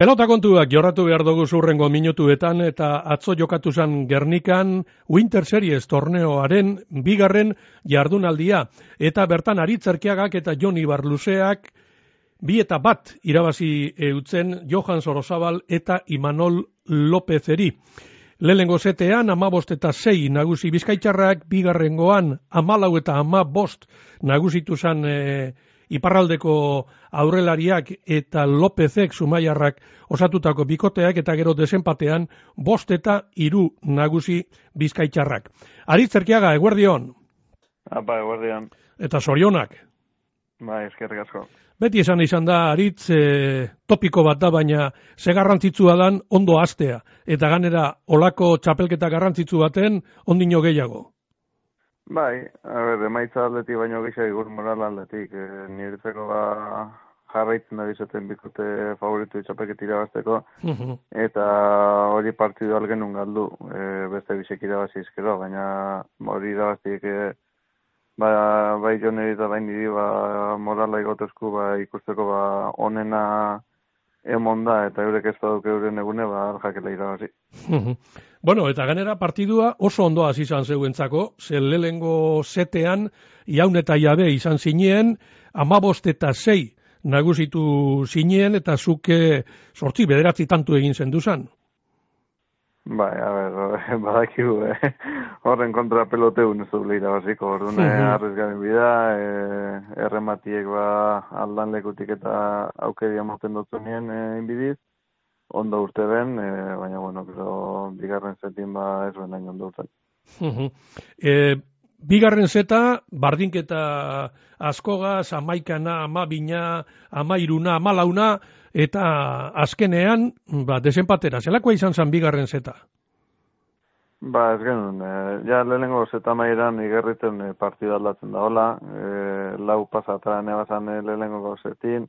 Pelota kontuak jorratu behar dugu zurrengo minutuetan eta atzo jokatu zan Gernikan Winter Series torneoaren bigarren jardunaldia eta bertan aritzerkiagak eta Joni Barluseak bi eta bat irabazi eutzen Johan Sorosabal eta Imanol Lopezeri. Lehengo zetean amabost eta sei nagusi bizkaitxarrak bigarrengoan amalau eta amabost nagusitu zan e, iparraldeko aurrelariak eta Lopezek sumaiarrak osatutako bikoteak eta gero desenpatean bost eta iru nagusi bizkaitxarrak. Aritzerkiaga, eguerdion? Apa, eguerdion. Eta sorionak? Ba, eskerrik asko. Beti esan izan da, aritz e, topiko bat da, baina ze garrantzitsua dan ondo astea. Eta ganera, olako txapelketa garrantzitsu baten, ondino gehiago. Bai, a ber, emaitza atletik baino gisa igur moral atletik. E, niretzeko ba jarraitzen da bizaten bikote favoritu itxapeket irabazteko. Eta hori partidu algenun galdu, e, beste bisek irabazi izkero, baina hori irabaztiek e, ba, bai joneri eta bain diri ba, morala igotezku ba, ikusteko ba, onena emon da eta eurek ez baduk euren egune ba jakela irabazi. bueno, eta ganera partidua oso ondo hasi izan zeuentzako, ze lelengo setean iaun eta jabe izan zinien, amabost eta sei nagusitu zinien eta zuke sortzi bederatzi tantu egin zenduzan. Bai, a ber, badakigu, eh? horren kontra pelote ez dugu irabaziko, orduan mm -hmm. arrez bida, e, errematiek ba aldan lekutik eta aukeria moten dut zunien e, inbidiz, ondo urte ben, e, baina, bueno, pero, bigarren zetin ba ez ben ondo urte. e, bigarren zeta, bardinketa askogaz, amaikana, amabina, amairuna, amalauna, eta azkenean, ba, desenpatera, zelakoa izan zan bigarren zeta? Ba, ez genuen, e, ja lehenengo zeta mairan igerriten e, partida aldatzen da hola, e, lau pasata nebazan e, lehenengo gauzetin,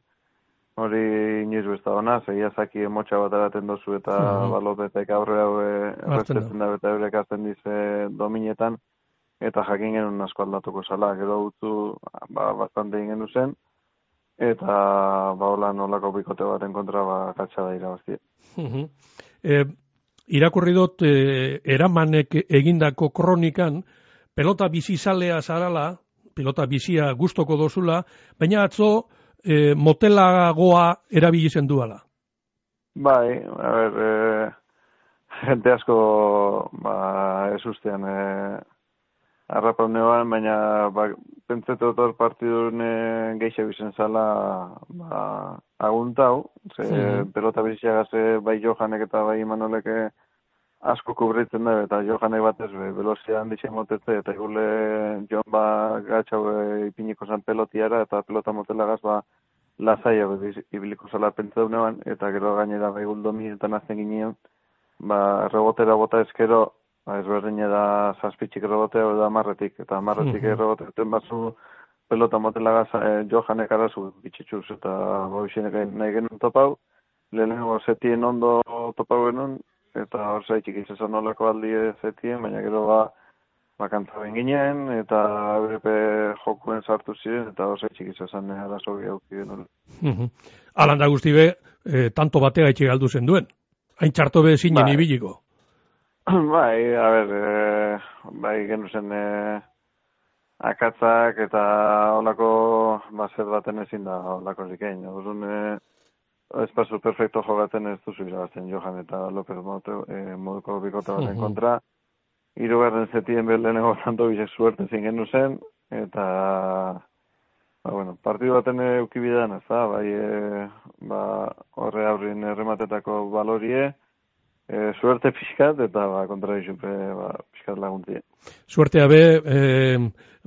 hori inoiz besta ona, zeia zaki emotxa bat eraten dozu eta -huh. balotetek aurre hau errestetzen da. eta eurek azten dize dominetan, eta jakin genuen asko aldatuko zala, gero gutzu ba, bastante ingen zen, eta ba hola nolako bikote baten kontra ba katxa da irabaztie. e, irakurri dut e, eramanek egindako kronikan pelota bizi zalea zarala, pelota bizia gustoko dozula, baina atzo e, motelagoa erabili zen duala. Bai, a ber, e, gente asko ba, ez ustean e, baina ba, pentsetu hor partidun geixe bizen zala ba, aguntau, ze mm pelota bizia gaze bai Johanek eta bai Manolek asko kubritzen da, eta Johanek batez be, velozia handixe motetze, eta igule John ba gatxau e, ipiniko zan pelotiara, eta pelota motela gaz ba lazaia be, ibiliko zala pentsatu eta gero gainera bai guldomi eta nazten ginean, ba, rebotera bota ezkero, ba, ez da zazpitxik errobotea da marretik, eta marretik mm -hmm. bazu pelota motela gaza e, johanek arazu bitxitxuz, eta bobixenek nahi genuen topau, lehenengo zetien ondo topau genuen, eta hor zaitxik izan nolako aldi zetien, baina gero ba, bakantza ginen, eta brepe jokuen sartu ziren, eta hor zaitxik izan arazo gehauki genuen. Mm -hmm. Alanda guzti be, e, tanto batea itxe galdu zen duen. Hain txarto be zinen bai. ibiliko. bai, a ber, e, bai genuzen e, akatzak eta olako bazer baten ezin da olako zikein. Orduan, e, espazu perfecto jogatzen ez duzu irabazten Johan eta López Mote, e, moduko bikota baten kontra. Iru garden zetien beleneko tanto bizek suerte zin genu zen, eta ba, bueno, partidu baten eukibidean ez da, bai e, ba, horre aurrin errematetako balorie, e, suerte pixkat eta ba, kontra ba, pixkat laguntie. Suertea be, e,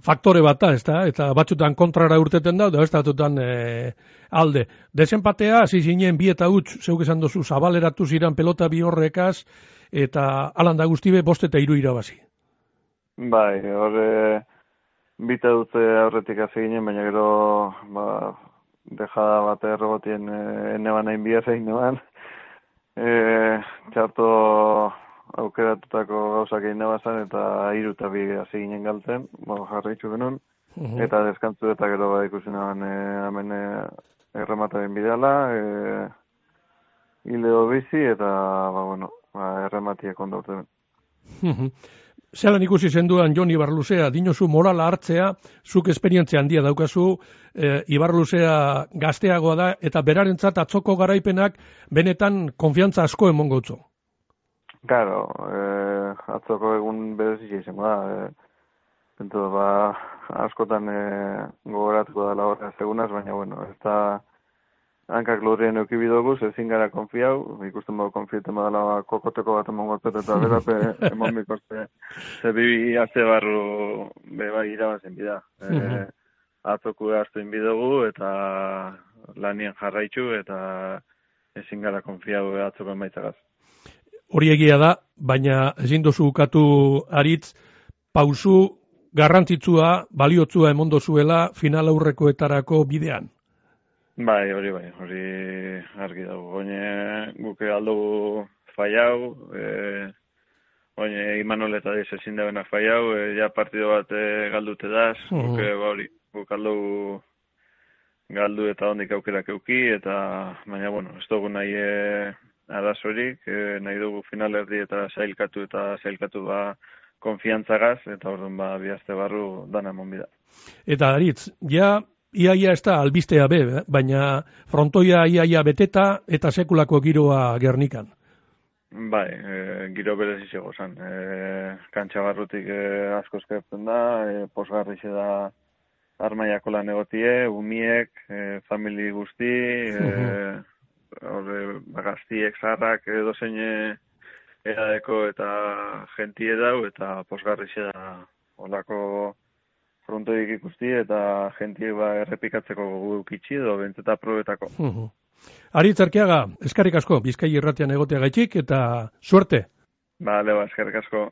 faktore bat da, ez da? Eta batzutan kontrara urteten da, ez da e, alde. Desenpatea, hasi zinen bi eta huts, zeuk esan dozu, zabaleratu ziren pelota bi horrekaz, eta alanda guztibe, bost eta iru irabazi. Bai, horre, bita dute aurretik hasi ginen, baina gero, ba, dejada bat errogotien ene banain biazein e, txarto aukeratutako gauzak egin bazan eta hiru eta bi hasi ginen galten, bo, jarraitzu genuen, mhm. eta deskantzu eta gero bat ikusi nahan e, hemen e, erremataren bidala, e, hileo bizi eta, ba, bueno, ba, errematiek ondo urte Zelan ikusi zenduan Jon Ibarluzea, dinosu morala hartzea, zuk esperientzia handia daukazu, e, Ibarluzea gazteagoa da, eta berarentzat atzoko garaipenak benetan konfiantza asko emon gautzo. Claro, eh, atzoko egun berezizia izango da. Eh, ba, askotan eh, gogoratuko da la horra segunaz, baina bueno, ez da hankak lurrien eukibi dugu, ezin gara konfiau, ikusten bau konfieten badala kokoteko bat emon golpet eta berape emon bikoste, ze bibi azte barru beba irabazen bida. E, atzoku hartu inbi dugu eta lanien jarraitzu eta ezin gara konfiau atzoko emaitzagaz. Hori egia da, baina ezin dozu ukatu aritz, pausu garrantzitsua, baliotzua emondo zuela final aurrekoetarako bidean. Bai, hori bai, hori argi dago. Oine guke aldugu faiau, e, oine Imanol eta diz ezin dabena faiau, e, ja partido bat e, galdute daz, mm. guke ba hori, guk aldugu galdu eta hondik aukerak euki, eta baina, bueno, ez dugu nahi e, arazorik, e, nahi dugu final erdi eta zailkatu eta zailkatu ba konfiantzagaz, eta orduan ba bihazte barru dana emon bida. Eta aritz, ja iaia ez da albistea be, eh? baina frontoia iaia beteta eta sekulako giroa gernikan. Bai, e, giro berez izego zan. E, kantxa barrutik e, asko eskertzen da, e, posgarri da armaiako lan egotie, umiek, e, famili guzti, e, horre, bagaztiek, zarrak, edo zein eradeko eta gentie dau, eta posgarri da olako frontoik ikusti eta jentie ba errepikatzeko gukitzi edo bentzeta probetako. Ari eskarrik asko, bizkai irratian egotea gaitik eta suerte. Bale, ba, eskerrik asko.